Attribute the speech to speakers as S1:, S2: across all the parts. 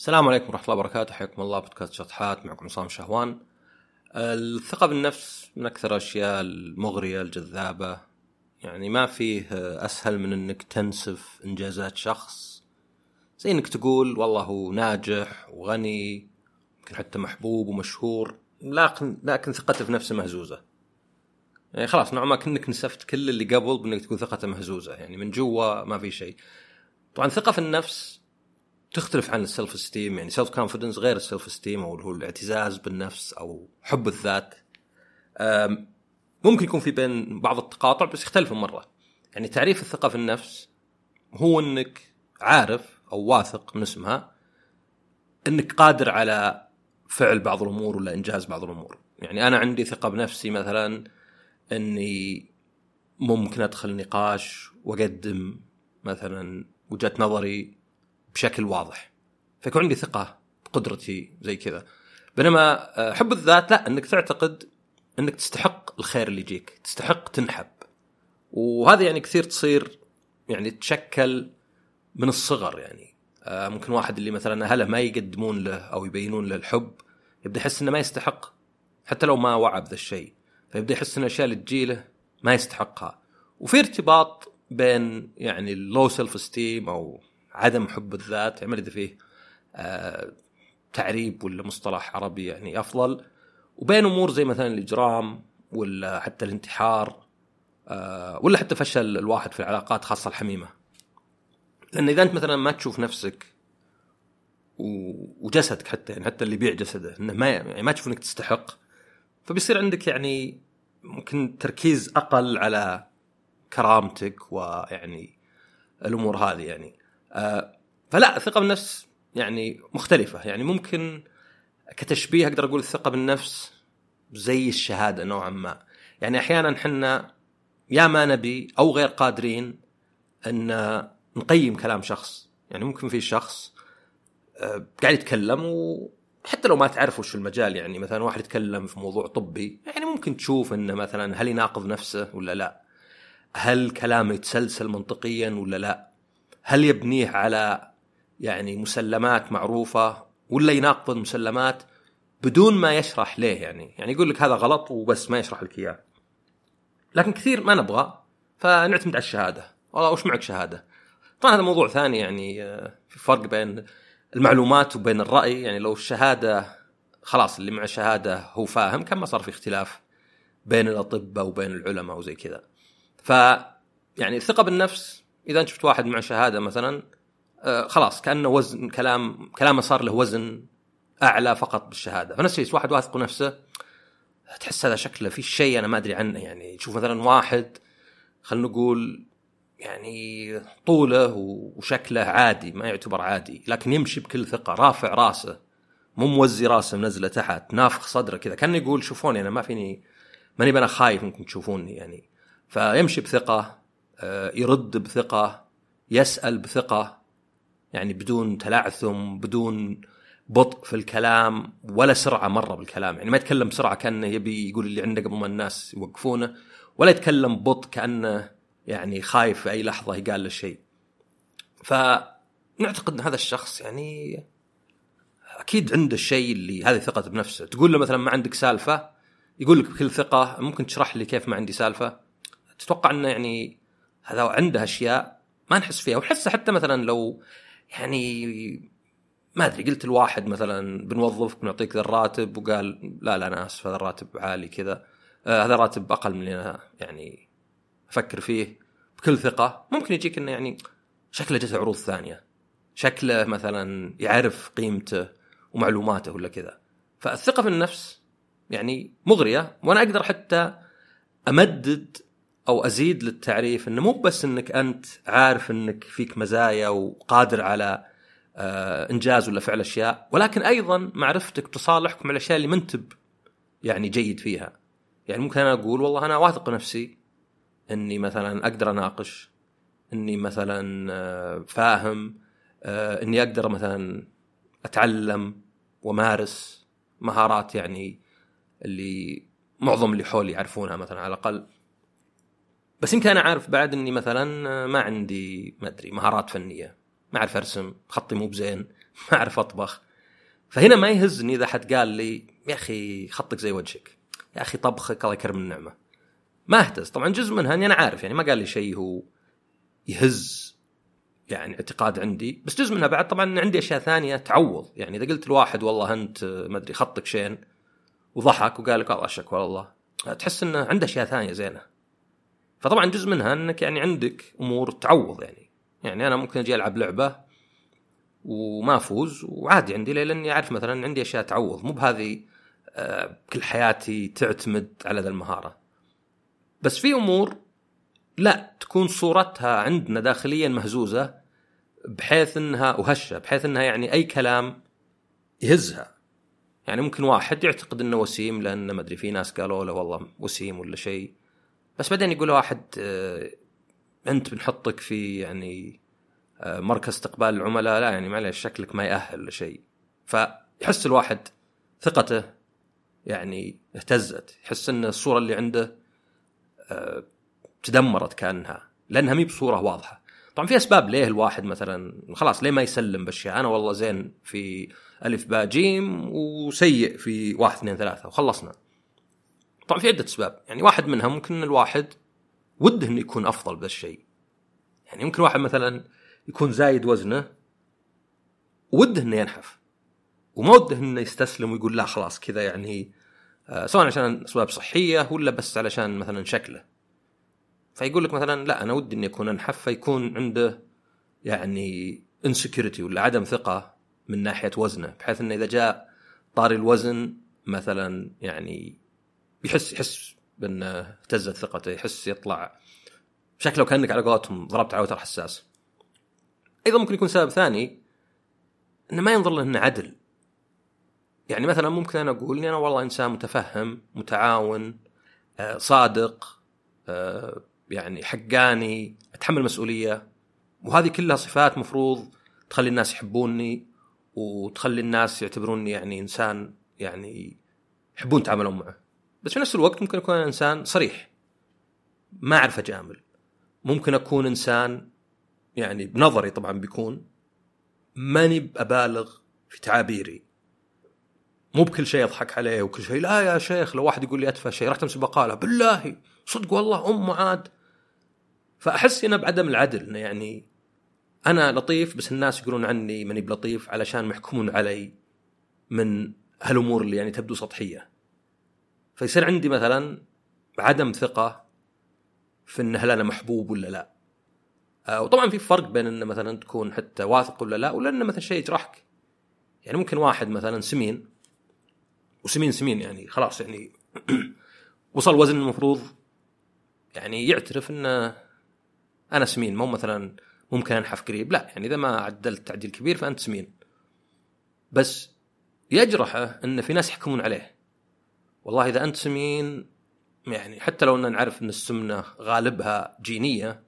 S1: السلام عليكم ورحمة الله وبركاته. حياكم الله. بودكاست شطحات. معكم عصام شهوان. الثقة بالنفس من أكثر الأشياء المغرية الجذابة. يعني ما فيه أسهل من أنك تنسف إنجازات شخص. زي أنك تقول والله هو ناجح وغني يمكن حتى محبوب ومشهور لكن لكن ثقته في نفسه مهزوزة. يعني خلاص نوعا ما كأنك نسفت كل اللي قبل بأنك تكون ثقته مهزوزة. يعني من جوا ما في شيء. طبعا ثقة في النفس تختلف عن ال self-esteem يعني self-confidence غير ال self-esteem أو هو الاعتزاز بالنفس أو حب الذات. ممكن يكون في بين بعض التقاطع بس يختلف مرة. يعني تعريف الثقة في النفس هو إنك عارف أو واثق من اسمها إنك قادر على فعل بعض الأمور ولا إنجاز بعض الأمور. يعني أنا عندي ثقة بنفسي مثلا إني ممكن أدخل نقاش وأقدم مثلا وجهة نظري بشكل واضح. فيكون عندي ثقة بقدرتي زي كذا. بينما آه، حب الذات لا إنك تعتقد إنك تستحق الخير اللي يجيك تستحق تنحب. وهذا يعني كثير تصير يعني تشكل من الصغر يعني. آه، ممكن واحد اللي مثلا أهله ما يقدمون له أو يبينون له الحب يبدأ يحس إنه ما يستحق حتى لو ما وعى بذا الشيء. فيبدأ يحس إن الأشياء اللي تجيله ما يستحقها. وفي ارتباط بين يعني ال low self-esteem أو عدم حب الذات ما إذا فيه آه تعريب ولا مصطلح عربي يعني أفضل. وبين أمور زي مثلا الإجرام ولا حتى الانتحار آه ولا حتى فشل الواحد في العلاقات خاصة الحميمة. لأن إذا أنت مثلا ما تشوف نفسك وجسدك حتى يعني حتى اللي يبيع جسده إنه ما يعني ما تشوف إنك تستحق فبيصير عندك يعني ممكن تركيز أقل على كرامتك ويعني الأمور هذه يعني. فلا الثقة بالنفس يعني مختلفة. يعني ممكن كتشبيه أقدر أقول الثقة بالنفس زي الشهادة نوعا ما. يعني أحيانا إحنا يا ما نبي أو غير قادرين أن نقيم كلام شخص. يعني ممكن في شخص آه، قاعد يتكلم وحتى لو ما تعرف وش المجال يعني مثلا واحد يتكلم في موضوع طبي يعني ممكن تشوف إنه مثلا هل يناقض نفسه ولا لا؟ هل كلامه يتسلسل منطقيا ولا لا؟ هل يبنيه على يعني مسلمات معروفة ولا يناقض المسلمات بدون ما يشرح ليه يعني؟ يعني يقول لك هذا غلط وبس ما يشرح لك إياه. لكن كثير ما نبغى فنعتمد على الشهادة. والله وش معك شهادة؟ طبعا هذا موضوع ثاني يعني آه، في فرق بين المعلومات وبين الرأي. يعني لو الشهادة خلاص اللي مع الشهادة هو فاهم كان ما صار في اختلاف بين الأطباء وبين العلماء وزي كذا. ف يعني الثقه بالنفس إذا انت شفت واحد مع شهادة مثلا آه خلاص كأنه وزن كلام كلامه صار له وزن أعلى فقط بالشهادة. فنفس الشيء واحد واثق بنفسه تحس هذا شكله في شيء أنا ما أدري عنه. يعني تشوف مثلا واحد خلينا نقول يعني طوله وشكله عادي ما يعتبر عادي لكن يمشي بكل ثقة رافع راسه مو موزي راسه منزله تحت نافخ صدره كذا. كان يقول شوفوني أنا ما فيني ماني أنا خايف إنكم تشوفوني يعني. فيمشي بثقة يرد بثقة يسأل بثقة يعني بدون تلعثم بدون بطء في الكلام ولا سرعة مرة بالكلام. يعني ما يتكلم بسرعة كأنه يبي يقول اللي عنده قبل ما الناس يوقفونه ولا يتكلم ببطء كأنه يعني خايف في أي لحظة يقال له شيء. فنعتقد إن هذا الشخص يعني أكيد عنده الشيء اللي هذه ثقته بنفسه. تقول له مثلا ما عندك سالفة يقول لك بكل ثقة ممكن تشرح لي كيف ما عندي سالفة؟ تتوقع إنه يعني هذا عنده أشياء ما نحس فيها. ونحسها حتى مثلا لو يعني ما أدري قلت الواحد مثلا بنوظفك بنعطيك ذا الراتب وقال لا لا أنا آسف هذا الراتب عالي كذا. آه هذا راتب أقل من اللي أنا يعني أفكر فيه بكل ثقة. ممكن يجيك إنه يعني شكله جت عروض ثانية. شكله مثلا يعرف قيمته ومعلوماته ولا كذا. فالثقة في النفس يعني مغرية وأنا أقدر حتى أمدد أو أزيد للتعريف إنه مو بس إنك أنت عارف إنك فيك مزايا وقادر على آه، إنجاز ولا فعل أشياء ولكن أيضا معرفتك تصالحك مع الأشياء اللي أنت يعني جيد فيها. يعني ممكن أنا أقول والله أنا واثق نفسي إني مثلا أقدر أناقش إني مثلا آه، فاهم آه، إني أقدر مثلا أتعلم ومارس مهارات يعني اللي معظم اللي حولي يعرفونها مثلا على الأقل. بس يمكن أنا عارف بعد إني مثلا ما عندي ما أدري مهارات فنية. ما أعرف أرسم خطي مو بزين ما أعرف أطبخ. فهنا ما يهزني إذا حد قال لي يا أخي خطك زي وجهك. يا أخي طبخك الله يكرم النعمة. ما أهتز. طبعا جزء منها إني أنا عارف يعني ما قال لي شيء هو يهز يعني اعتقاد عندي. بس جزء منها بعد طبعا عندي أشياء ثانية تعوض. يعني إذا قلت لواحد والله أنت ما أدري خطك شين. وضحك وقال لك والله اشك والله. تحس إنه عنده أشياء ثانية زينة. فطبعا جزء منها إنك يعني عندك أمور تعوض يعني. يعني أنا ممكن أجي ألعب لعبة وما أفوز وعادي عندي لأني أعرف مثلا عندي أشياء تعوض. مو بهذه آه، كل حياتي تعتمد على ذا المهارة. بس في أمور لا تكون صورتها عندنا داخليا مهزوزة بحيث إنها وهشة بحيث إنها يعني أي كلام يهزها. يعني ممكن واحد يعتقد إنه وسيم لأن ما أدري في ناس قالوا له والله وسيم ولا شيء. بس بعدين يقول واحد آه، انت بنحطك في يعني آه، مركز استقبال العملاء لا يعني معلش شكلك ما يأهل لشيء. فيحس الواحد ثقته يعني اهتزت يحس إن الصورة اللي عنده آه، تدمرت كأنها لأنها مي بصورة واضحة. طبعا في أسباب ليه الواحد مثلا خلاص ليه ما يسلم بأشياء؟ أنا والله زين في ألف باء جيم وسيء في واحد اثنين ثلاثة وخلصنا. طبعا في عدة أسباب. يعني واحد منها ممكن الواحد وده إنه يكون أفضل بهذا الشيء. يعني ممكن واحد مثلا يكون زايد وزنه وده إنه ينحف وما وده إنه يستسلم ويقول لا خلاص كذا يعني آه سواء عشان أسباب صحية ولا بس علشان مثلا شكله. فيقول لك مثلا لا أنا ودي اني اكون أنحف فيكون عنده يعني انسكيورتي ولا عدم ثقة من ناحية وزنه بحيث إنه إذا جاء طاري الوزن مثلا يعني يحس يحس بانه اهتزت ثقته يحس يطلع شكله كأنك على قولتهم ضربت على وتر حساس. أيضا ممكن يكون سبب ثاني إنه ما ينظر له إنه عدل. يعني مثلا ممكن أنا أقول إني أنا والله إنسان متفهم متعاون آه، صادق آه، يعني حقاني أتحمل مسؤولية. وهذه كلها صفات مفروض تخلي الناس يحبوني وتخلي الناس يعتبروني يعني إنسان يعني يحبون يتعاملون معه. بس في نفس الوقت ممكن أكون إنسان صريح. ما أعرف أجامل. ممكن أكون إنسان يعني بنظري طبعا بيكون ماني بابالغ في تعابيري. مو بكل شيء أضحك عليه وكل شيء لا يا شيخ لو واحد يقول لي اتفه شيء راح تمسك بقالة. بالله! صدق والله أم عاد. فأحس هنا بعدم العدل إنه يعني أنا لطيف بس الناس يقولون عني ماني بلطيف علشان محكومون علي من هالأمور اللي يعني تبدو سطحية. فيصير عندي مثلا عدم ثقة في ان هل أنا محبوب ولا لا. آه وطبعا في فرق بين ان مثلا تكون حتى واثق ولا لا ولا إنه مثلا شيء يجرحك. يعني ممكن واحد مثلا سمين وسمين سمين يعني خلاص يعني وصل وزن المفروض يعني يعترف إنه أنا سمين مو مثلا ممكن أنحف قريب. لا يعني إذا ما عدلت تعديل كبير فأنت سمين. بس يجرحه إن في ناس يحكمون عليه. والله إذا أنت سمين يعني حتى لو ان نعرف إن السمنة غالبها جينية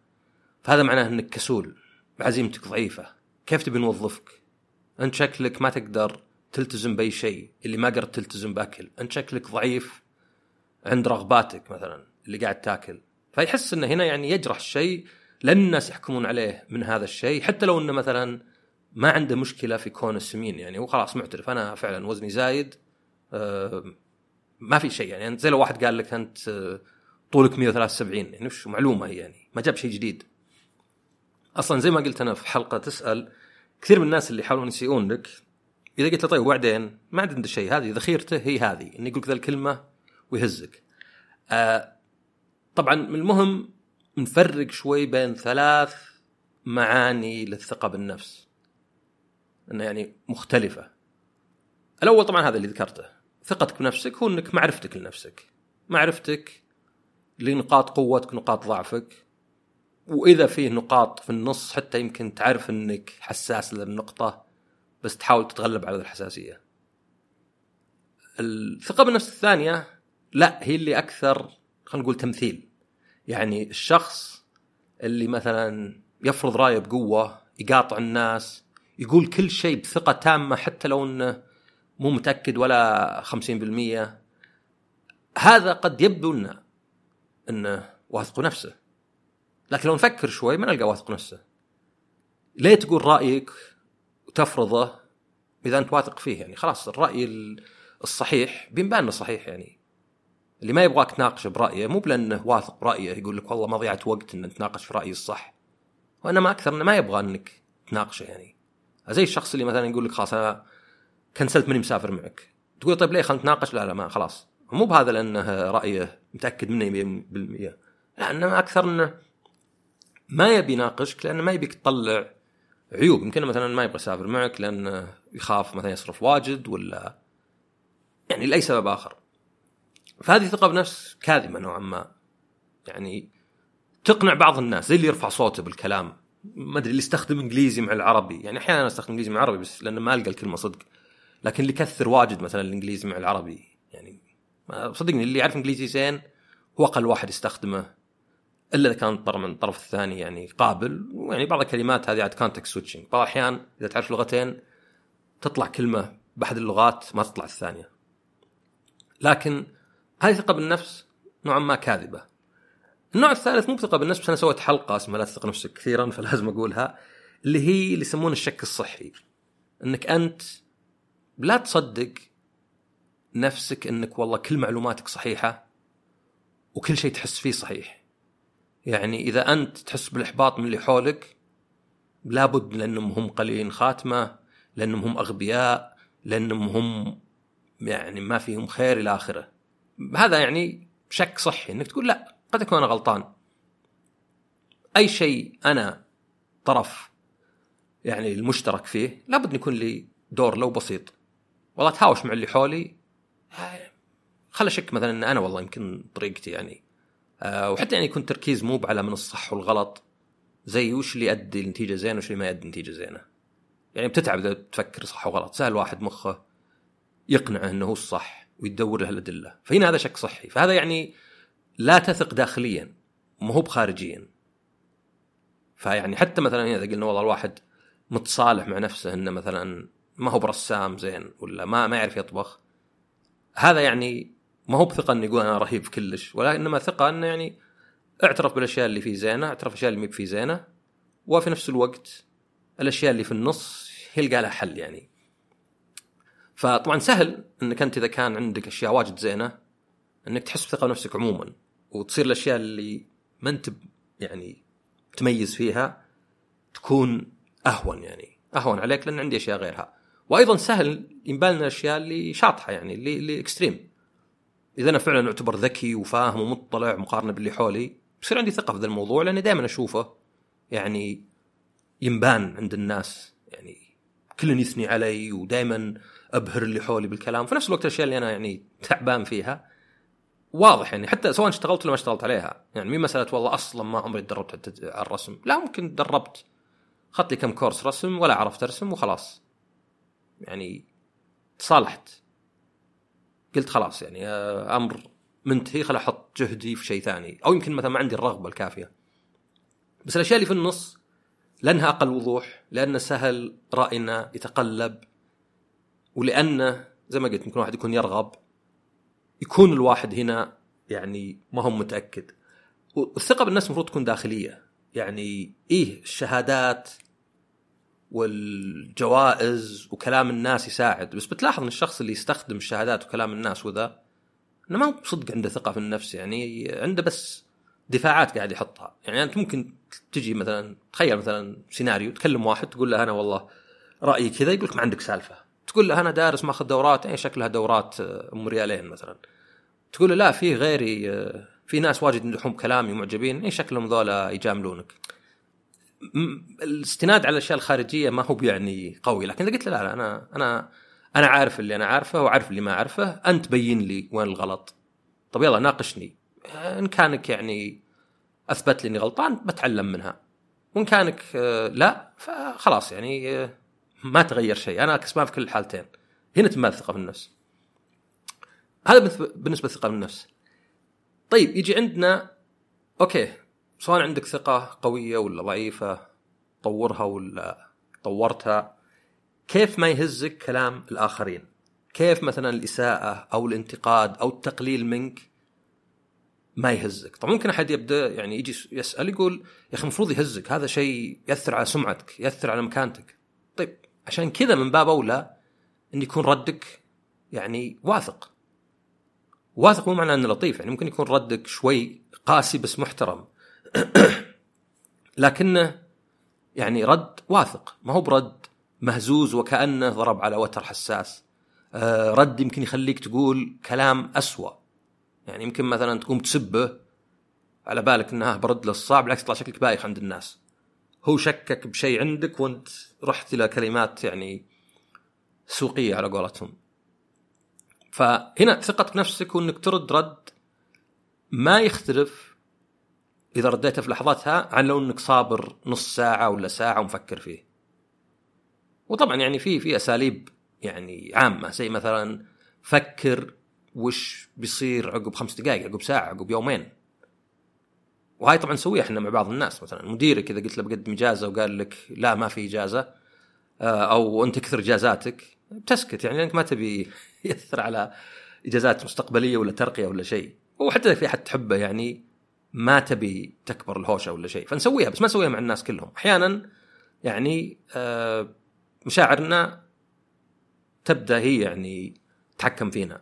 S1: فهذا معناه إنك كسول عزيمتك ضعيفة. كيف تبي نوظفك؟ أنت شكلك ما تقدر تلتزم بأي شيء اللي ما قدرت تلتزم بأكل. أنت شكلك ضعيف عند رغباتك مثلا اللي قاعد تاكل. فيحس انه هنا يعني يجرح الشيء لأن الناس يحكمون عليه من هذا الشيء. حتى لو انه مثلا ما عنده مشكلة في كون السمين يعني هو خلاص معترف. أنا فعلا وزني زايد آه ما في شيء يعني زي لو واحد قال لك أنت آه، طولك 173 يعني وش معلومة هي يعني؟ ما جاب شيء جديد. أصلا زي ما قلت أنا في حلقة تسأل كثير من الناس اللي يحاولون يسيئون لك إذا قلت له طيب وبعدين؟ ما عنده شيء هذه ذخيرته هي هذه إنه يقول ذا الكلمة ويهزك. آه طبعا من المهم نفرق شوي بين ثلاث معاني للثقة بالنفس انه يعني مختلفة. الأول طبعا هذا اللي ذكرته. ثقتك بنفسك هو إنك معرفتك لنفسك. معرفتك لنقاط قوتك نقاط ضعفك. وإذا فيه نقاط في النص حتى يمكن تعرف إنك حساس للنقطة بس تحاول تتغلب على الحساسية. الثقة بالنفس الثانية لا هي اللي أكثر خلينا نقول تمثيل. يعني الشخص اللي مثلا يفرض رأيه بقوة يقاطع الناس يقول كل شيء بثقة تامة حتى لو إنه مو متأكد ولا 50% هذا قد يبدو لنا انه واثق نفسه. لكن لو نفكر شوي ما نلقى واثق نفسه. ليه تقول رأيك وتفرضه إذا أنت واثق فيه؟ يعني خلاص الرأي الصحيح بينبان إنه صحيح يعني. اللي ما يبغاك تناقشه برأيه مو بلانه واثق برأيه يقول لك والله ما وقت إن نتناقش في رأيي الصح. وإنما أكثر إنه ما يبغى إنك تناقشه يعني. زي الشخص اللي مثلا يقول لك خلاص أنا كنسلت ماني مسافر معك. تقول طيب ليه خلينا نتناقش؟ لا لا ما خلاص. مو بهذا لأنه رأيه متأكد منه 100% لا انما أكثر إنه ما يبي يناقشك لأنه ما يبيك تطلع عيوب. يمكن مثلا ما يبغى يسافر معك لأنه يخاف مثلا يصرف واجد ولا يعني لأي سبب آخر. فهذه ثقة بنفس كاذبة نوعا ما. يعني تقنع بعض الناس زي اللي يرفع صوته بالكلام. ما أدري اللي يستخدم إنجليزي مع العربي. يعني أحيانا أستخدم إنجليزي مع العربي بس لأنه ما ألقى الكلمة صدق. لكن اللي يكثر واجد مثلا الإنجليزي مع العربي يعني صدقني اللي يعرف إنجليزي زين هو أقل واحد يستخدمه إلا إذا كان من الطرف الثاني يعني قابل ويعني بعض الكلمات هذه عاد context switching بعض الأحيان إذا تعرف لغتين تطلع كلمة بأحد اللغات ما تطلع الثانية. لكن هذه ثقة بالنفس نوعا ما كاذبة. النوع الثالث مو بثقة بالنفس بس أنا سويت حلقة اسمها لا تثق نفسك كثيرا فلازم أقولها اللي هي اللي يسمونه الشك الصحي. إنك أنت لا تصدق نفسك إنك والله كل معلوماتك صحيحة وكل شيء تحس فيه صحيح. يعني إذا أنت تحس بالإحباط من اللي حولك لابد لأنهم هم قليلين خاتمة لأنهم هم أغبياء لأنهم هم يعني ما فيهم خير إلى آخرة. هذا يعني شك صحي إنك تقول لا قد أكون أنا غلطان. أي شيء أنا طرف يعني المشترك فيه لابد يكون لي دور لو بسيط. والله اتهاوش مع اللي حولي. خل أشك مثلا إن أنا والله يمكن طريقتي يعني. أه وحتى يعني يكون تركيز مو على من الصح والغلط. زي وش اللي يؤدي لنتيجة زينة وش اللي ما يؤدي لنتيجة زينة. يعني بتتعب إذا تفكر صح وغلط. سهل واحد مخه يقنعه إنه هو الصح ويدور له الأدلة. فهنا هذا شك صحي. فهذا يعني لا تثق داخليا مو هو بخارجيا. فيعني حتى مثلا إذا قلنا والله الواحد متصالح مع نفسه إنه مثلا ما هو برسام زين ولا ما ما يعرف يطبخ. هذا يعني ما هو بثقة إنه يقول أنا رهيب كلش ولا إنما ثقة إنه يعني اعترف بالأشياء اللي فيه زينة اعترف بالاشياء اللي ما فيه زينة وفي نفس الوقت الأشياء اللي في النص يلقى لها حل يعني. فطبعا سهل إنك أنت إذا كان عندك أشياء واجد زينة إنك تحس بثقة بنفسك عموما وتصير الأشياء اللي ما أنت يعني تميز فيها تكون أهون يعني. أهون عليك لأن عندي أشياء غيرها. وأيضا سهل ينبان الأشياء اللي شاطحة يعني اللي اللي اكستريم إذا أنا فعلا أعتبر ذكي وفاهم ومطلع مقارنه باللي حولي بصير عندي ثقة في ذا الموضوع لأني دائما أشوفه يعني ينبان عند الناس يعني كل يثني علي ودائما أبهر اللي حولي بالكلام. في نفس الوقت الأشياء اللي أنا يعني تعبان فيها واضح يعني حتى سواء اشتغلت ولا ما اشتغلت عليها. يعني مي مسألة والله أصلا ما عمري تدربت على الرسم. لا ممكن تدربت اخذت لي كم كورس رسم ولا عرفت أرسم وخلاص. يعني تصالحت قلت خلاص يعني آه، أمر منتهي خل أحط جهدي في شيء ثاني. أو يمكن مثلا ما عندي الرغبة الكافية. بس الأشياء اللي في النص لأنها أقل وضوح لأن سهل رأينا يتقلب ولأنه زي ما قلت ممكن واحد يكون يرغب يكون الواحد هنا يعني ما هو متأكد. والثقة بالنفس المفروض تكون داخلية. يعني إيه الشهادات والجوائز وكلام الناس يساعد. بس بتلاحظ إن الشخص اللي يستخدم الشهادات وكلام الناس وذا انه ما صدق عنده ثقة في النفس يعني عنده بس دفاعات قاعد يحطها. يعني أنت ممكن تجي مثلا تخيل مثلا سيناريو تكلم واحد تقول له أنا والله رأيي كذا يقول لك ما عندك سالفة. تقول له أنا دارس ماخذ دورات اي شكلها دورات أم ريالين مثلا. تقول له لا في غيري في ناس واجد يمدحون كلامي معجبين اي شكلهم ذولا يجاملونك. الاستناد على الأشياء الخارجية ما هو بيعني قوي. لكن إذا قلت له لا, لا أنا أنا أنا عارف اللي أنا عارفه وعارف اللي ما أعرفه. أنت بين لي وين الغلط. طب يلا ناقشني. إن كانك يعني أثبت لي إني غلطان بتعلم منها. وإن كانك لا فخلاص يعني ما تغير شيء. أنا كسبان في كل الحالتين. هنا تنبان الثقة في النفس. هذا بالنسبة للثقه بالنفس طيب يجي عندنا أوكي. سواء عندك ثقة قوية ولا ضعيفة طورها ولا طورتها كيف ما يهزك كلام الآخرين؟ كيف مثلا الإساءة أو الانتقاد أو التقليل منك ما يهزك؟ طبعا ممكن أحد يبدأ يعني يجي يسأل يقول يا أخي المفروض يهزك هذا شيء يأثر على سمعتك يأثر على مكانتك. طيب عشان كذا من باب أولى إن يكون ردك يعني واثق. واثق مو معناه إنه لطيف يعني ممكن يكون ردك شوي قاسي بس محترم. لكنه يعني رد واثق. ما هو برد مهزوز وكأنه ضرب على وتر حساس. آه، رد يمكن يخليك تقول كلام أسوأ. يعني يمكن مثلا تقوم تسبه على بالك انها برد له الصعب بالعكس يطلع شكلك بايخ عند الناس. هو شكك بشيء عندك وانت رحت إلى كلمات يعني سوقية على قولتهم. فهنا ثقتك بنفسك وإنك ترد رد ما يختلف إذا رديته في لحظتها عن لو إنك صابر نص ساعة ولا ساعة ومفكر فيه. وطبعا يعني في في أساليب يعني عامة زي مثلا فكر وش بيصير عقب خمس دقائق عقب ساعة عقب يومين. وهاي طبعا نسويها إحنا مع بعض الناس. مثلا مديرك اذا قلت له بقدم إجازة وقال لك لا ما في إجازة. آه، أو أنت كثر إجازاتك. بتسكت يعني لأنك ما تبي يأثر على إجازات مستقبلية ولا ترقية ولا شيء. وحتى في أحد تحبه يعني ما تبي تكبر الهوشة ولا شيء. فنسويها بس ما نسويها مع الناس كلهم. أحيانا يعني آه، مشاعرنا تبدأ هي يعني تتحكم فينا.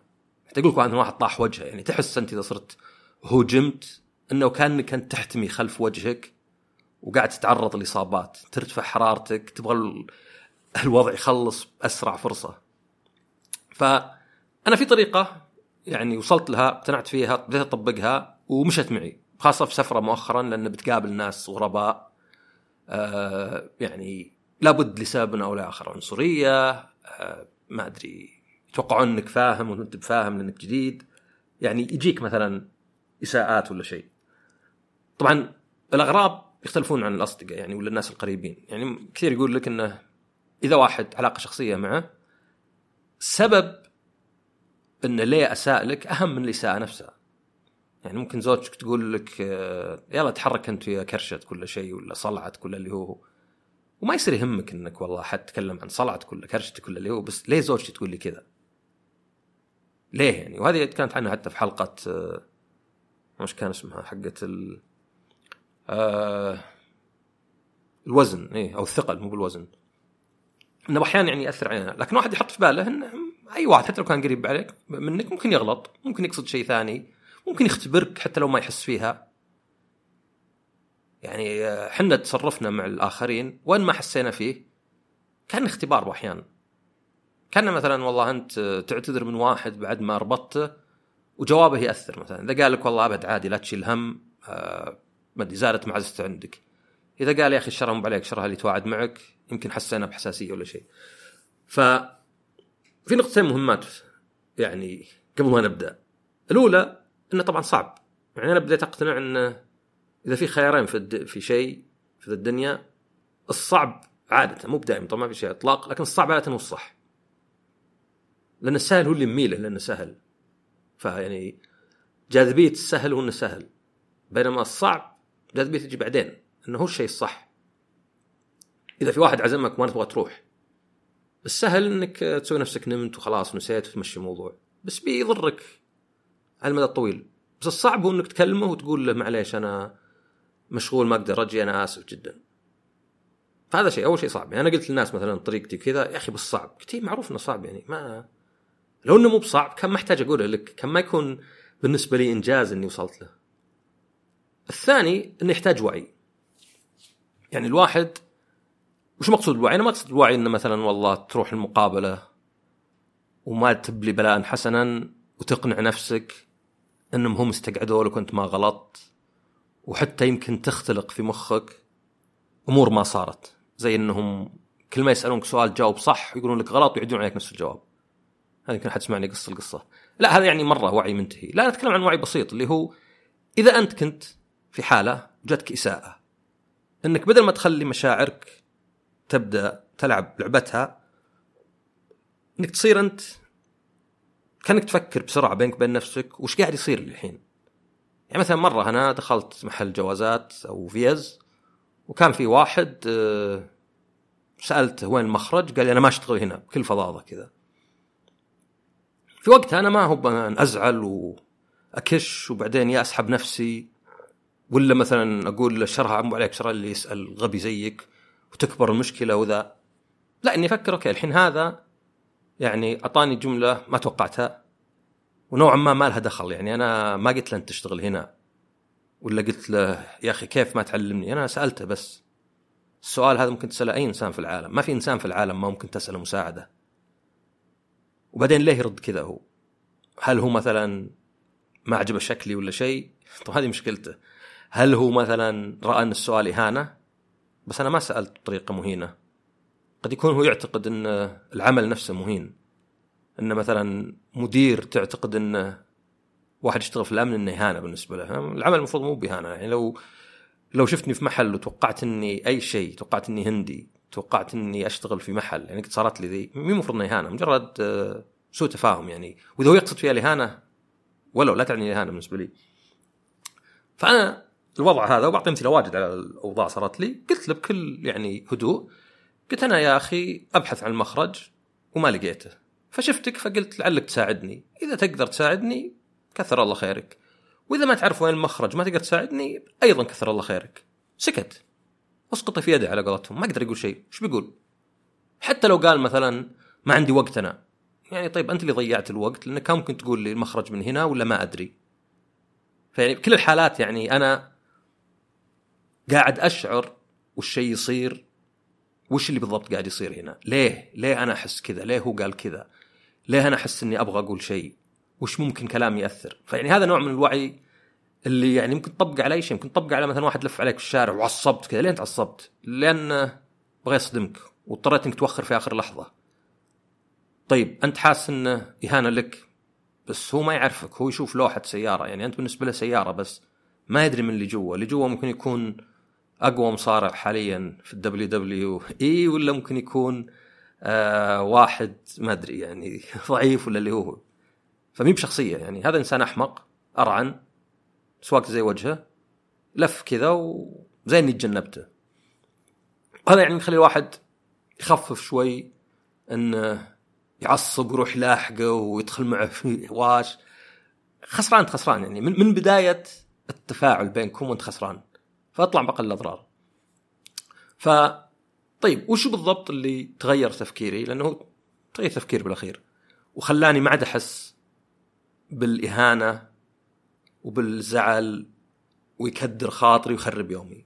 S1: حتى يقول لك ان واحد طاح وجهه يعني تحس أنت إذا صرت هوجمت إنه كأنك انت تحتمي خلف وجهك وقاعد تتعرض لإصابات. ترتفع حرارتك تبغى الوضع يخلص بأسرع فرصة. فأنا في طريقة يعني وصلت لها اقتنعت فيها بديت أطبقها ومشت معي. خاصة في سفرة مؤخرا لأن بتقابل ناس غرباء آه يعني لابد لسبب أو لآخر. عنصرية آه ما أدري يتوقعون إنك فاهم وأنت بفاهم لانك جديد. يعني يجيك مثلا إساءات ولا شيء. طبعا الأغراب يختلفون عن الأصدقاء يعني ولا الناس القريبين. يعني كثير يقول لك إنه إذا واحد علاقة شخصية معه سبب انه ليه أساء لك أهم من الإساءة نفسها. يعني ممكن زوجتك تقول لك آه، يلا تحرك أنت يا كرشت كل شيء ولا صلعت كل اللي هو وما يصير يهمك إنك والله حد تكلم عن صلعتك ولا كرشتك ولا اللي هو بس ليه زوجتي تقول لي كذا؟ ليه يعني؟ وهذه كانت عنها حتى في حلقة آه، وش كان اسمها حقت ال آه الوزن إيه أو الثقل مو بالوزن إنه أحيانا يعني يأثر علينا لكن واحد يحط في باله إنه أي واحد حتى لو كان قريب عليك منك ممكن يغلط ممكن يقصد شيء ثاني ممكن يختبرك حتى لو ما يحس فيها. يعني إحنا تصرفنا مع الآخرين وين ما حسينا فيه كان اختبار باحيان كان مثلا والله أنت تعتذر من واحد بعد ما ربطته وجوابه يأثر مثلا. إذا قال لك والله أبد عادي لا تشيل هم آه ما أدري زادت معزته عندك. إذا قال يا أخي الشرها مو عليك شرها اللي توعد معك يمكن حسينا بحساسية ولا شيء. ف في نقطتين مهمات يعني قبل ما نبدأ. الأولى إنه طبعا صعب. يعني أنا بديت أقتنع إنه إذا في خيارين في الد... في شيء في الدنيا الصعب عادة مو بدائم طبعا ما في شيء إطلاق لكن الصعب عادة هو الصح. لأن السهل هو اللي يميله لأنه سهل. فيعني جاذبية السهل هو إنه سهل. بينما الصعب جاذبيه تجي بعدين إنه هو الشيء الصح. إذا في واحد عزمك وما تبغى تروح. السهل إنك تسوي نفسك نمت وخلاص ونسيت وتمشي الموضوع. بس بيضرك. على المدى الطويل. بس الصعب هو إنك تكلمه وتقول له معليش أنا مشغول ما أقدر أجي أنا آسف جدا. فهذا شيء أول شيء صعب. يعني أنا قلت للناس مثلا طريقتي كذا يا أخي بس صعب. قلت إيه، معروف إنه صعب يعني ما لو إنه مو بصعب كان ما أحتاج أقوله لك كان ما يكون بالنسبة لي إنجاز إني وصلت له. الثاني إنه يحتاج وعي. يعني الواحد وش مقصود الوعي؟ أنا ما أقصد الوعي إنه مثلا والله تروح المقابلة وما تبلي بلاء حسنا وتقنع نفسك. انهم هم استقعدوا لك وانت ما غلطت وحتى يمكن تختلق في مخك أمور ما صارت. زي إنهم كل ما يسألونك سؤال جاوب صح يقولون لك غلط ويعيدون عليك نفس الجواب. هذا يمكن حد سمعني قصة القصة. لا هذا يعني مرة وعي منتهي. لا نتكلم عن وعي بسيط اللي هو إذا أنت كنت في حالة جاتك إساءة إنك بدل ما تخلي مشاعرك تبدأ تلعب لعبتها إنك تصير أنت كانك تفكر بسرعة بينك وبين نفسك وش قاعد يصير الحين يعني مثلا مرة أنا دخلت محل جوازات أو فيز وكان في واحد آه، سألته وين المخرج؟ قال لي أنا ما أشتغل هنا بكل فظاظه كذا. في وقتها أنا ما هو أزعل وأكش وبعدين يا أسحب نفسي ولا مثلا أقول شرها عمو عليك شر اللي يسأل غبي زيك وتكبر المشكلة وذا. لا إني أفكر okay الحين هذا يعني أعطاني جملة ما توقعتها ونوعا ما ما لها دخل. يعني أنا ما قلت له أنت تشتغل هنا ولا قلت له يا أخي كيف ما تعلمني؟ أنا سألته بس. السؤال هذا ممكن تسأله أي إنسان في العالم. ما في إنسان في العالم ما ممكن تسأله مساعدة. وبعدين ليه يرد كذا هو؟ هل هو مثلا ما عجبه شكلي ولا شيء؟ طب هذه مشكلته. هل هو مثلا رأى أن السؤال إهانة؟ بس أنا ما سألت بطريقة مهينة. قد يكون هو يعتقد إن العمل نفسه مهين. إن مثلا مدير تعتقد إن واحد يشتغل في الأمن إنه إهانة بالنسبة له. العمل المفروض مو بإهانة. يعني لو لو شفتني في محل وتوقعت إني أي شيء توقعت إني هندي توقعت إني أشتغل في محل يعني قد صارت لي ذي مو المفروض إنها إهانة. مجرد سوء تفاهم يعني. وإذا هو يقصد فيها الإهانة ولو لا تعني الإهانة بالنسبة لي. فأنا الوضع هذا وبعطي أمثلة واجد على الأوضاع صارت لي قلت له بكل يعني هدوء قلت أنا يا أخي أبحث عن المخرج وما لقيته. فشفتك فقلت لعلك تساعدني. إذا تقدر تساعدني كثر الله خيرك. وإذا ما تعرف وين المخرج ما تقدر تساعدني أيضا كثر الله خيرك. سكت. اسقط في يده على قولتهم. ما قدر يقول شيء. إيش بيقول؟ حتى لو قال مثلا ما عندي وقت أنا. يعني طيب أنت اللي ضيعت الوقت لأنك كان ممكن تقول لي المخرج من هنا ولا ما أدري. فيعني بكل الحالات يعني أنا قاعد أشعر والشيء يصير وش اللي بالضبط قاعد يصير هنا؟ ليه؟ ليه أنا أحس كذا؟ ليه هو قال كذا؟ ليه أنا أحس إني أبغى أقول شيء؟ وش ممكن كلام يأثر؟ فيعني هذا نوع من الوعي اللي يعني ممكن تطبق على أي شيء. ممكن تطبق على مثلا واحد لف عليك في الشارع وعصبت كذا. ليه أنت عصبت؟ لأن بغى يصدمك واضطريت إنك توخر في آخر لحظة. طيب أنت حاسس انه إهانة لك؟ بس هو ما يعرفك. هو يشوف لوحة سيارة. يعني أنت بالنسبة له سيارة بس. ما يدري من اللي جوا اللي جوا ممكن يكون أقوى مصارع حاليا في ال WWE ولا ممكن يكون آه واحد ما أدري يعني ضعيف ولا اللي هو. فمي بشخصية يعني هذا إنسان أحمق أرعن سواقته زي وجهه لف كذا وزي إني تجنبته. هذا يعني يخلي الواحد يخفف شوي انه يعصب ويروح لاحقه ويدخل معه في هواش خسران خسران يعني. من, من بداية التفاعل بينكم وأنت خسران. فاطلع باقل الأضرار. ف طيب وش بالضبط اللي تغير تفكيري؟ لأنه تغير تفكيري بالأخير. وخلاني ما عاد أحس بالإهانة وبالزعل ويكدر خاطري ويخرب يومي.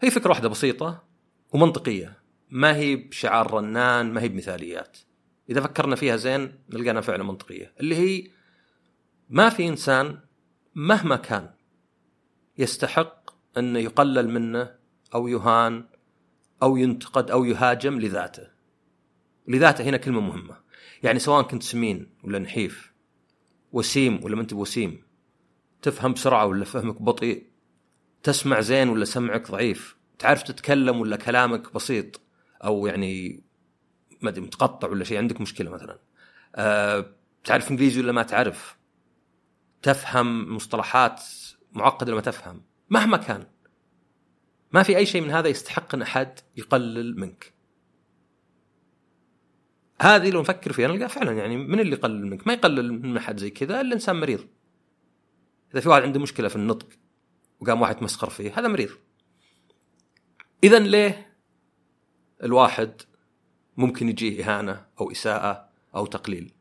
S1: هي فكرة واحدة بسيطة ومنطقية. ما هي بشعار رنان ما هي بمثاليات. إذا فكرنا فيها زين نلقاها فعلا منطقية. اللي هي ما في إنسان مهما كان يستحق انه يقلل منه أو يهان أو ينتقد أو يهاجم لذاته. لذاته هنا كلمة مهمة. يعني سواء كنت سمين ولا نحيف وسيم ولا ما أنت بوسيم تفهم بسرعة ولا فهمك بطيء تسمع زين ولا سمعك ضعيف تعرف تتكلم ولا كلامك بسيط أو يعني ما أدري متقطع ولا شيء عندك مشكلة مثلا. أه تعرف إنجليزي ولا ما تعرف؟ تفهم مصطلحات معقدة ولا ما تفهم؟ مهما كان. ما في أي شيء من هذا يستحق أن أحد يقلل منك. هذه لو نفكر فيها نلقى فعلا يعني من اللي يقلل منك؟ ما يقلل من أحد زي كذا إلا إنسان مريض. إذا في واحد عنده مشكلة في النطق وقام واحد مسخر فيه هذا مريض. اذا ليه الواحد ممكن يجيه إهانة أو إساءة أو تقليل؟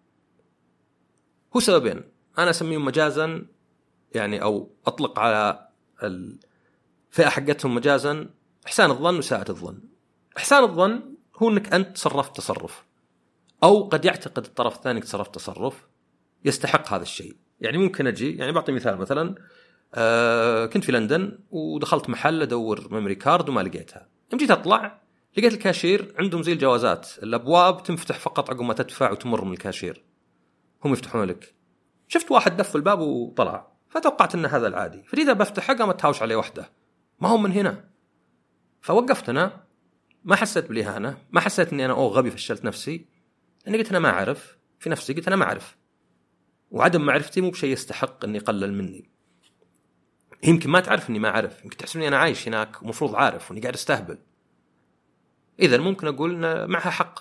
S1: هو سببين. أنا أسميهم مجازا يعني أو أطلق على الفئة حقتهم مجازا. إحسان الظن وساءة الظن. إحسان الظن هو إنك أنت تصرفت تصرف. أو قد يعتقد الطرف الثاني تصرف تصرف. يستحق هذا الشيء. يعني ممكن أجي يعني بعطي مثال مثلا. آه كنت في لندن ودخلت محل أدور memory card وما لقيتها. يوم جيت أطلع لقيت الكاشير عندهم زي الجوازات. الأبواب تنفتح فقط عقب ما تدفع وتمر من الكاشير. هم يفتحون لك شفت واحد دف الباب وطلع. فتوقعت إن هذا العادي. فجيت بفتحه قامت تهاوش عليه وحده. ما هو من هنا؟ فوقفت أنا ما حسيت بالإهانة. ما حسيت إني أنا oh غبي فشلت نفسي. لأني قلت أنا ما أعرف. في نفسي قلت أنا ما أعرف. وعدم معرفتي مو بشيء يستحق إني يقلل مني. يمكن ما تعرف إني ما أعرف. يمكن تحسبني أنا عايش هناك ومفروض عارف وإني قاعد أستهبل. اذا ممكن أقول إن معها حق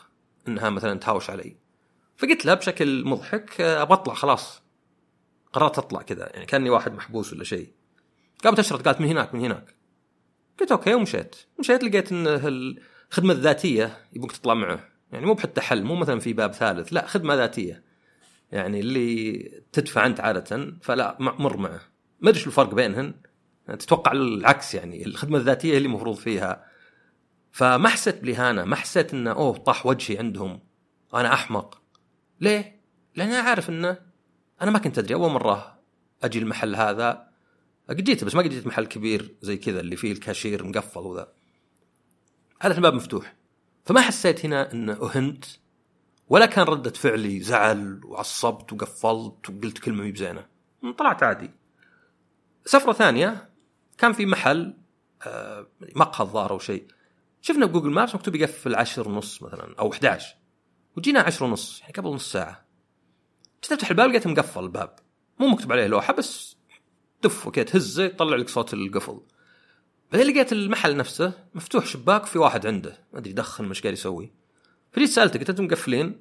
S1: إنها مثلا تهاوش علي. فقلت لها بشكل مضحك أبغى أطلع خلاص. قررت اطلع كذا يعني كأني واحد محبوس ولا شيء. قامت تشرط قالت من هناك من هناك. قلت أوكي ومشيت. مشيت لقيت إن الخدمة الذاتية يبغوك تطلع معه. يعني مو بحتى حل مو مثلا في باب ثالث لا خدمة ذاتية. يعني اللي تدفع أنت عادة فلا مر معه. ما أدري الفرق بينهن. تتوقع العكس يعني الخدمة الذاتية اللي المفروض فيها. فما حسيت بالاهانه ما حسيت إنه أوه طاح وجهي عندهم. أنا أحمق. ليه؟ لأن أنا عارف إنه أنا ما كنت أدري أول مرة أجي المحل هذا قد جيت بس ما قد جيت محل كبير زي كذا اللي فيه الكاشير مقفل وذا. هذا الباب مفتوح. فما حسيت هنا إنه أهنت ولا كان ردة فعلي زعل وعصبت وقفلت وقلت كلمة مي بزينة. طلعت عادي. سفرة ثانية كان في محل آه، مقهى الظاهر أو شيء. شفنا بجوجل مابس مكتوب يقفل 10 ونص مثلا أو 11 وجينا 10 ونص يعني قبل نص ساعة. جيت افتح الباب لقيته مقفل الباب. مو مكتوب عليه لوحة بس دف وكذا تهزه يطلع لك صوت القفل. بعدين لقيت المحل نفسه مفتوح شباك في واحد عنده. ما أدري يدخن وش قاعد يسوي. فجيت سألته قلت أنتم مقفلين؟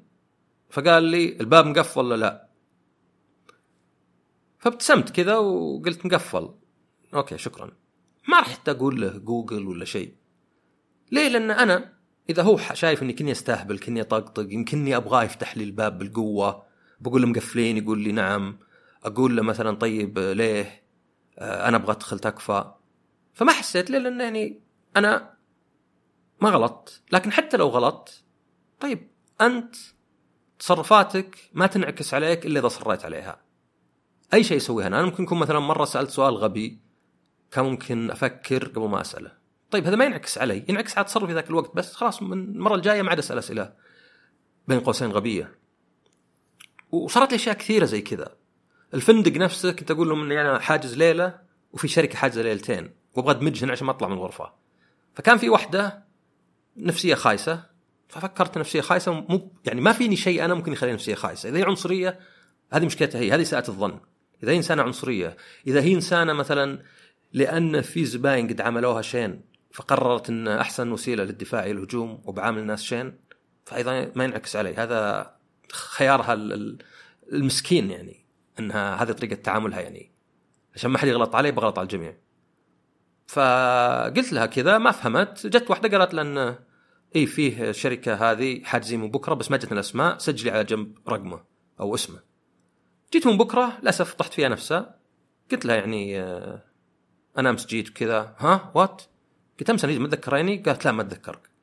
S1: فقال لي الباب مقفل ولا لا؟ فابتسمت كذا وقلت مقفل. okay شكرا. ما رحت أقول له جوجل ولا شيء. ليه؟ لأن أنا إذا هو شايف إني كني أستهبل كني أطقطق يمكنني أبغاه يفتح لي الباب بالقوة. بقول له مقفلين يقول لي نعم. أقول له مثلا طيب ليه؟ آه، أنا أبغى أدخل تكفى. فما حسيت ليه لأن يعني أنا ما غلطت. لكن حتى لو غلطت طيب أنت تصرفاتك ما تنعكس عليك إلا إذا صريت عليها. أي شيء يسويها أنا ممكن يكون مثلا مرة سألت سؤال غبي كان ممكن أفكر قبل ما أسأله. طيب هذا ما ينعكس علي. ينعكس على تصرفي ذاك الوقت بس خلاص من المرة الجاية ما عاد أسأل أسئلة. بين قوسين غبية. وصارت لي أشياء كثيرة زي كذا. الفندق نفسه كنت أقول لهم إني أنا حاجز ليلة وفي شركة حاجزة ليلتين وأبغى أدمجهن عشان ما أطلع من الغرفة. فكان في واحدة نفسية خايسة ففكرت نفسية خايسة مو يعني ما فيني شيء أنا ممكن يخليني نفسية خايسة. إذا هي عنصرية هذه مشكلتها هي هذه ساءة الظن. إذا هي إنسانة عنصرية إذا هي إنسانة مثلا لأن في زباين قد عملوها شين فقررت إن أحسن وسيلة للدفاع هي الهجوم وبعامل الناس شين فايضا ما ينعكس علي. هذا خيارها المسكين يعني إنها هذه طريقة تعاملها يعني. عشان ما حد يغلط علي بغلط على الجميع. فقلت لها كذا ما فهمت. جت واحدة قالت لأن إي فيه شركة هذه حاجزين من بكرة بس ما جتنا الأسماء سجلي على جنب رقمه أو اسمه. جيت من بكرة للأسف طحت فيها نفسها. قلت لها يعني آه، أنا أمس جيت وكذا ها وات قلت أمس أنا ما تذكريني؟ قالت لا ما أتذكرك.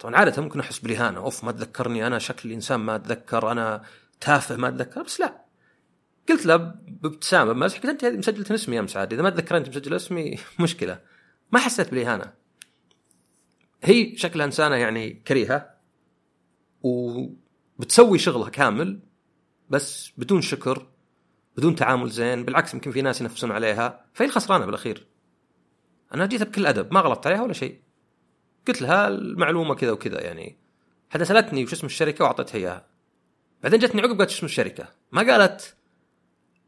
S1: طبعا عادة ممكن أحس بالاهانه أوف ما تذكرني أنا شكل إنسان ما أتذكر أنا تافه ما أتذكر. بس لا. قلت له بابتسامة بمزح قلت أنت مسجلة اسمي أمس عاد إذا ما تذكر أنت مسجل اسمي مشكلة. ما حسيت بالاهانه هي شكلها إنسانة يعني كريهة وبتسوي شغلها كامل بس بدون شكر بدون تعامل زين. بالعكس يمكن في ناس ينفسون عليها فهي الخسرانة بالأخير. أنا جيتها بكل أدب ما غلطت عليها ولا شيء. قلت لها المعلومة كذا وكذا يعني حتى سالتني وش اسم الشركة وأعطيتها إياها. بعدين جتني عقب قالت اسم الشركة؟ ما قالت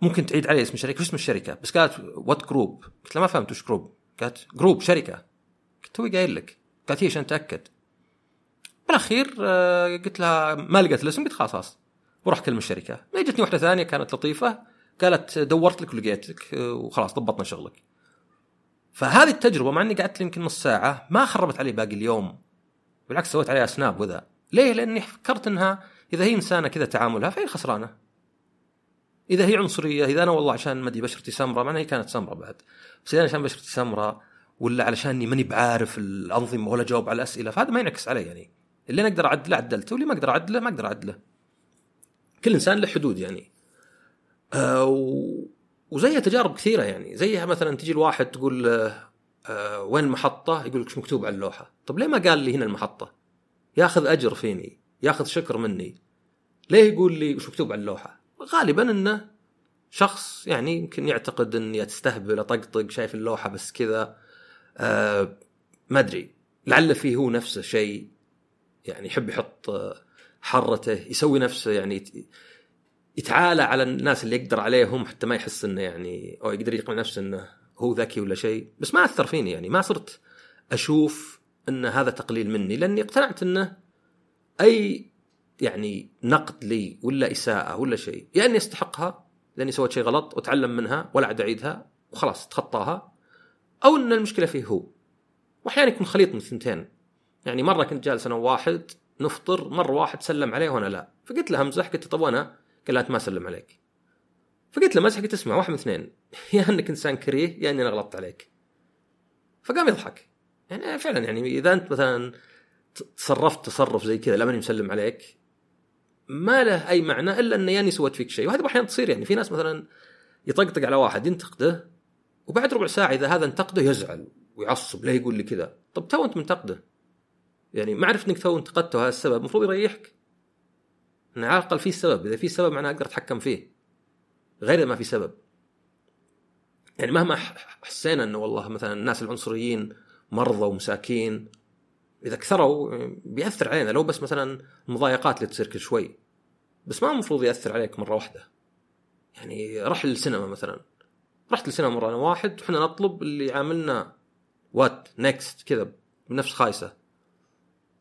S1: ممكن تعيد علي اسم الشركة وش اسم الشركة؟ بس قالت what group قلت لها ما فهمت وش group قالت group شركة. قلت توي قايل لك. قالت هي عشان اتاكد بالأخير آه، قلت لها ما لقيت الاسم قلت خلاص وراح كلم الشركة. جتني واحدة ثانية كانت لطيفة. قالت دورت لك ولقيتك آه، وخلاص ضبطنا شغلك. فهذه التجربة مع إني قعدت يمكن نص ساعة ما خربت علي باقي اليوم. بالعكس سويت عليها سناب وذا. ليه؟ لأني فكرت إنها إذا هي إنسانة كذا تعاملها فهي خسرانة. إذا هي عنصرية إذا أنا والله عشان ما أدري بشرتي سمراء مع هي كانت سمراء بعد. بس إذا عشان بشرتي سمراء ولا علشاني ماني بعارف الأنظمة ولا جاوب على الأسئلة فهذا ما ينعكس علي يعني. اللي أنا أقدر أعدله عدلته واللي ما أقدر أعدله ما أقدر أعدله. كل إنسان له حدود يعني. آه و... وزيها تجارب كثيرة يعني. زيها مثلا تجي الواحد تقول له آه وين المحطه يقول لك مكتوب على اللوحة. طب ليه ما قال لي هنا المحطة؟ ياخذ أجر فيني؟ ياخذ شكر مني؟ ليه يقول لي وش مكتوب على اللوحة؟ غالبا إنه شخص يعني يمكن يعتقد إني استهبل أطقطق شايف اللوحة بس كذا. آه ما أدري. لعل فيه هو نفسه شيء يعني يحب يحط حرته يسوي نفسه يعني يتعالى على الناس اللي يقدر عليهم حتى ما يحس إنه يعني أو يقدر يقنع نفسه إنه هو ذكي ولا شيء. بس ما أثر فيني يعني ما صرت أشوف إن هذا تقليل مني لأني اقتنعت إنه أي يعني نقد لي ولا إساءة ولا شيء يا إني أستحقها لاني سويت شيء غلط واتعلم منها ولا عاد أعيدها وخلاص تخطاها أو إن المشكلة فيه هو. وأحيانا يكون خليط من الثنتين. يعني مرة كنت جالس أنا وواحد نفطر مرة واحد سلم عليه وأنا لا. فقلت له امزح قلت طب وأنا قال لا انت ما سلم عليك. فقلت له مزح قلت اسمع واحد من اثنين. يا إنك إنسان كريه يا إني أنا غلطت عليك. فقام يضحك. يعني فعلا يعني إذا أنت مثلا تصرفت تصرف زي كذا لا ماني مسلم عليك ما له أي معنى إلا انه يعني سويت فيك شيء. وهذه أحيانا تصير يعني في ناس مثلا يطقطق على واحد ينتقده وبعد ربع ساعة إذا هذا انتقده يزعل ويعصب ليه يقول لي كذا. طب تو أنت منتقده. يعني ما عرفت إنك تو انتقدته هذا السبب. المفروض يريحك. انه على الأقل في سبب. إذا في سبب معناه أقدر أتحكم فيه. غير ما في سبب. يعني مهما حسينا إنه والله مثلا الناس العنصريين مرضى ومساكين إذا كثروا بيأثر علينا. لو بس مثلا المضايقات اللي تصير كل شوي. بس ما المفروض يأثر عليك مرة واحدة. يعني رح للسينما مثلا. رحت للسينما مرة أنا واحد وحنا نطلب اللي يعاملنا what next كذا بنفس خايسة.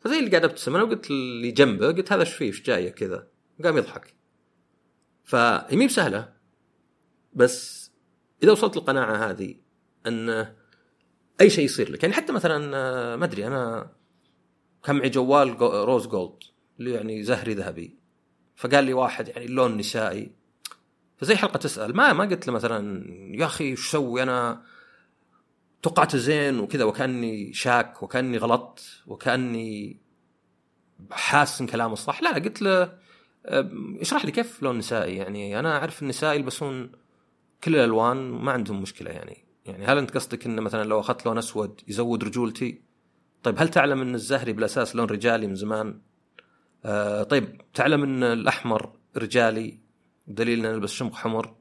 S1: فزي اللي قاعد أبتسم أنا وقلت اللي جنبه قلت هذا إيش فيه؟ إيش جايه كذا. قام يضحك. فهي مي بسهلة بس إذا وصلت القناعه هذه أن أي شيء يصير لك يعني حتى مثلا ما أدري أنا كان معي جوال rose gold اللي يعني زهري ذهبي. فقال لي واحد يعني اللون نسائي. فزي حلقة تسأل ما ما قلت له مثلا يا أخي إيش أسوي أنا؟ توقعته زين وكذا وكأني شاك وكأني غلطت وكأني حاسس إن كلامه صح. لا لا قلت له اشرح لي كيف لون نسائي؟ يعني أنا أعرف النساء يلبسون كل الألوان ما عندهم مشكلة يعني. يعني هل أنت قصدك إن مثلا لو أخذت لون أسود يزود رجولتي طيب هل تعلم إن الزهري بالأساس لون رجالي من زمان؟ آه طيب تعلم إن الأحمر رجالي دليل إن نلبس شمق حمر؟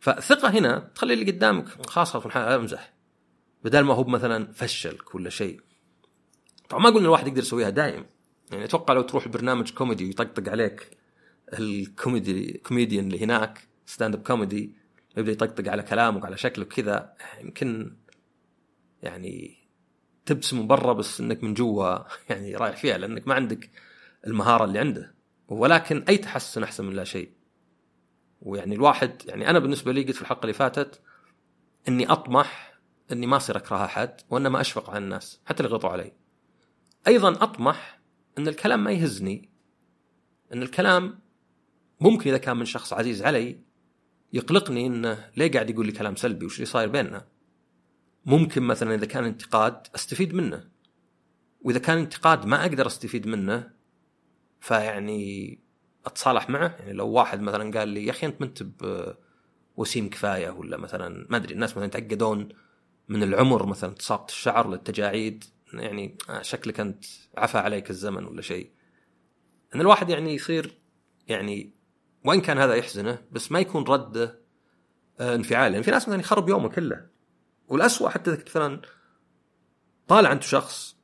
S1: فالثقه هنا تخلي اللي قدامك خلاص أمزح. بدل ما هو مثلا فشلك ولا شيء. طبعا ما قلنا الواحد يقدر يسويها دائم. يعني أتوقع لو تروح برنامج كوميدي ويطقطق عليك الكوميدي كوميديان اللي هناك stand-up comedy يبدأ يطقطق على كلامك على شكلك كذا يمكن يعني تبسم من برا بس إنك من جوا يعني رايح فيها لأنك ما عندك المهارة اللي عنده. ولكن أي تحسن أحسن من لا شيء. ويعني الواحد يعني أنا بالنسبة لي قلت في الحلقة اللي فاتت إني أطمح إني ما أصير أكره أحد وإنما أشفق على الناس حتى اللي غلطوا علي. أيضا أطمح إن الكلام ما يهزني إن الكلام ممكن إذا كان من شخص عزيز علي يقلقني إنه ليه قاعد يقول لي كلام سلبي وش اللي صاير بيننا. ممكن مثلا إذا كان انتقاد أستفيد منه وإذا كان انتقاد ما أقدر أستفيد منه فيعني أتصالح معه. يعني لو واحد مثلا قال لي يا أخي أنت ما أنت وسيم كفاية ولا مثلا ما أدري الناس مثلا يتعقدون من العمر مثلا تساقط الشعر للتجاعيد يعني شكلك انت عفى عليك الزمن ولا شيء. إن الواحد يعني يصير يعني وإن كان هذا يحزنه بس ما يكون رده آه، انفعال يعني في ناس مثلا يخرب يومه كله. والأسوأ حتى مثلا طالع انت شخص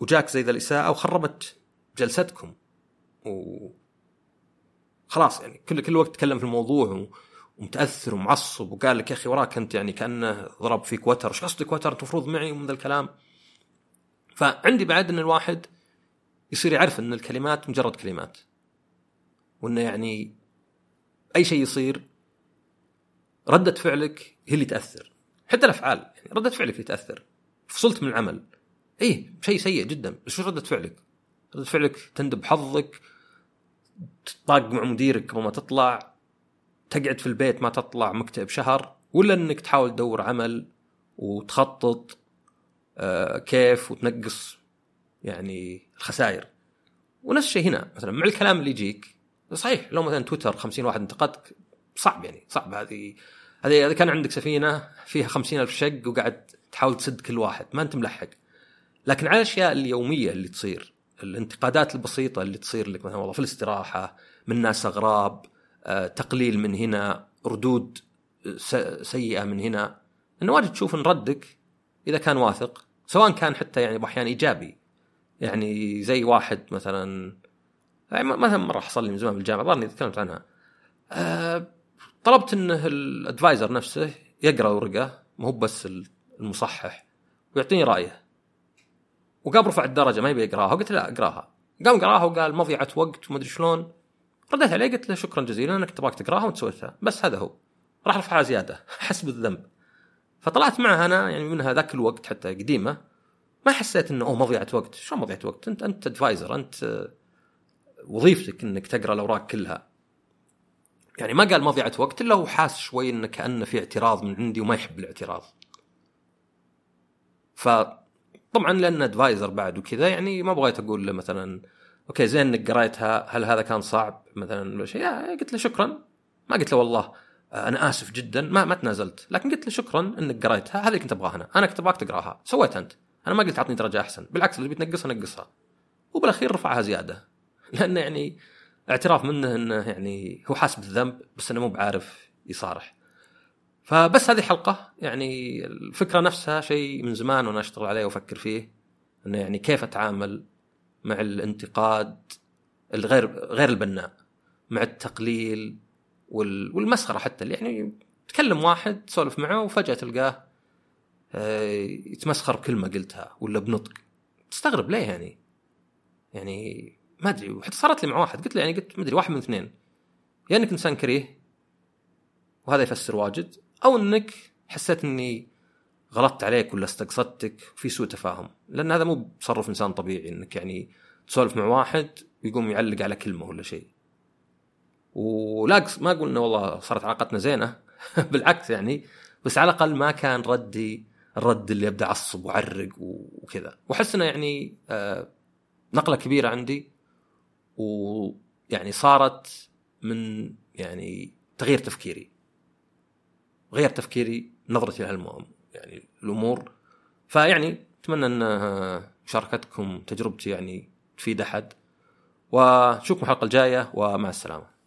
S1: وجاك زي ذا الإساءة وخربت جلستكم. و خلاص يعني كل كل وقت تكلم في الموضوع ومتأثر ومعصب وقال لك يا أخي وراك أنت يعني كأنه ضرب فيك وتر، إيش قصدك وتر؟ أنت المفروض معي ومن ذا الكلام. فعندي بعد إن الواحد يصير يعرف إن الكلمات مجرد كلمات. وإنه يعني أي شيء يصير ردة فعلك هي اللي تأثر. حتى الأفعال يعني ردة فعلك اللي تأثر. فصلت من العمل. إيه شيء سيء جدا، بس شو ردة فعلك؟ ردة فعلك تندب حظك تطاق مع مديرك قبل ما تطلع تقعد في البيت ما تطلع مكتئب شهر ولا إنك تحاول تدور عمل وتخطط آه كيف وتنقص يعني الخسائر. ونفس الشيء هنا مثلا مع الكلام اللي يجيك صحيح لو مثلا تويتر 50 واحد انتقدك صعب يعني صعب. هذه هذه اذا كان عندك سفينة فيها خمسين ألف شق وقاعد تحاول تسد كل واحد ما أنت ملحق. لكن على الأشياء اليومية اللي تصير الانتقادات البسيطة اللي تصير لك مثلا والله في الاستراحة من ناس أغراب تقليل من هنا ردود سيئة من هنا. انه واجد تشوف إن ردك إذا كان واثق سواء كان حتى يعني أحيانا إيجابي. يعني زي واحد مثلا يعني مثلا مره حصل لي من زمان بالجامعة ظني تكلمت عنها. أه طلبت انه الأدفايزر نفسه يقرأ ورقة مو بس المصحح ويعطيني رأيه. وقام رفع الدرجة ما يبي يقراها قلت لا أقراها. قام قراها وقال مضيعه وقت وما أدري شلون. رديت عليه قلت له شكرا جزيلا انك تبغاك تقراها وانت سويتها بس هذا هو. راح رفعها زيادة. حس بالذنب. فطلعت معها أنا يعني منها ذاك الوقت حتى قديمة. ما حسيت إنه أوه مضيعه وقت. شلون مضيعه وقت؟ أنت أنت ادفايزر أنت وظيفتك إنك تقرأ الأوراق كلها. يعني ما قال مضيعه وقت إلا هو حاس شوي انه كأنه في اعتراض من عندي وما يحب الاعتراض. فطبعا لأن advisor بعد وكذا يعني ما بغيت أقول له مثلا أوكي زين إنك قريتها هل هذا كان صعب مثلا ولا شيء؟ قلت له شكرا. ما قلت له والله آه، أنا آسف جدا ما ما تنازلت. لكن قلت له شكرا إنك قريتها هذه كنت أبغاها أنا. أنا كنت أبغاك تقراها. سويت أنت. أنا ما قلت اعطني درجة أحسن. بالعكس اللي بتنقصها نقصها. وبالأخير رفعها زيادة. لأنه يعني اعتراف منه إنه يعني هو حاسس بالذنب بس إنه مو بعارف يصارح. فبس هذه حلقة. يعني الفكرة نفسها شيء من زمان وأنا أشتغل عليه وأفكر فيه. إنه يعني كيف أتعامل مع الانتقاد الغير غير البناء مع التقليل والمسخرة حتى يعني تكلم واحد تسولف معه وفجأة تلقاه آه، يتمسخر بكلمه قلتها ولا بنطق. تستغرب ليه يعني؟ يعني ما أدري. وحتى صارت لي مع واحد قلت له يعني قلت ما أدري واحد من اثنين. يا يعني إنك إنسان كريه وهذا يفسر واجد أو إنك حسيت إني غلطت عليك ولا استقصدتك في سوء تفاهم. لأن هذا مو بتصرف إنسان طبيعي إنك يعني تسولف مع واحد ويقوم يعلق على كلمة ولا شيء. ولا ما أقول إنه والله صارت علاقتنا زينة بالعكس يعني بس على الأقل ما كان ردي الرد اللي أبدأ أعصب وأعرق وكذا. وأحس إنه يعني آه نقلة كبيرة عندي. ويعني صارت من يعني تغيير تفكيري. غير تفكيري نظرتي لهالمهم يعني الأمور. فيعني أتمنى أن مشاركتكم تجربتي يعني تفيد أحد. وأشوفكم الحلقة الجاية ومع السلامة.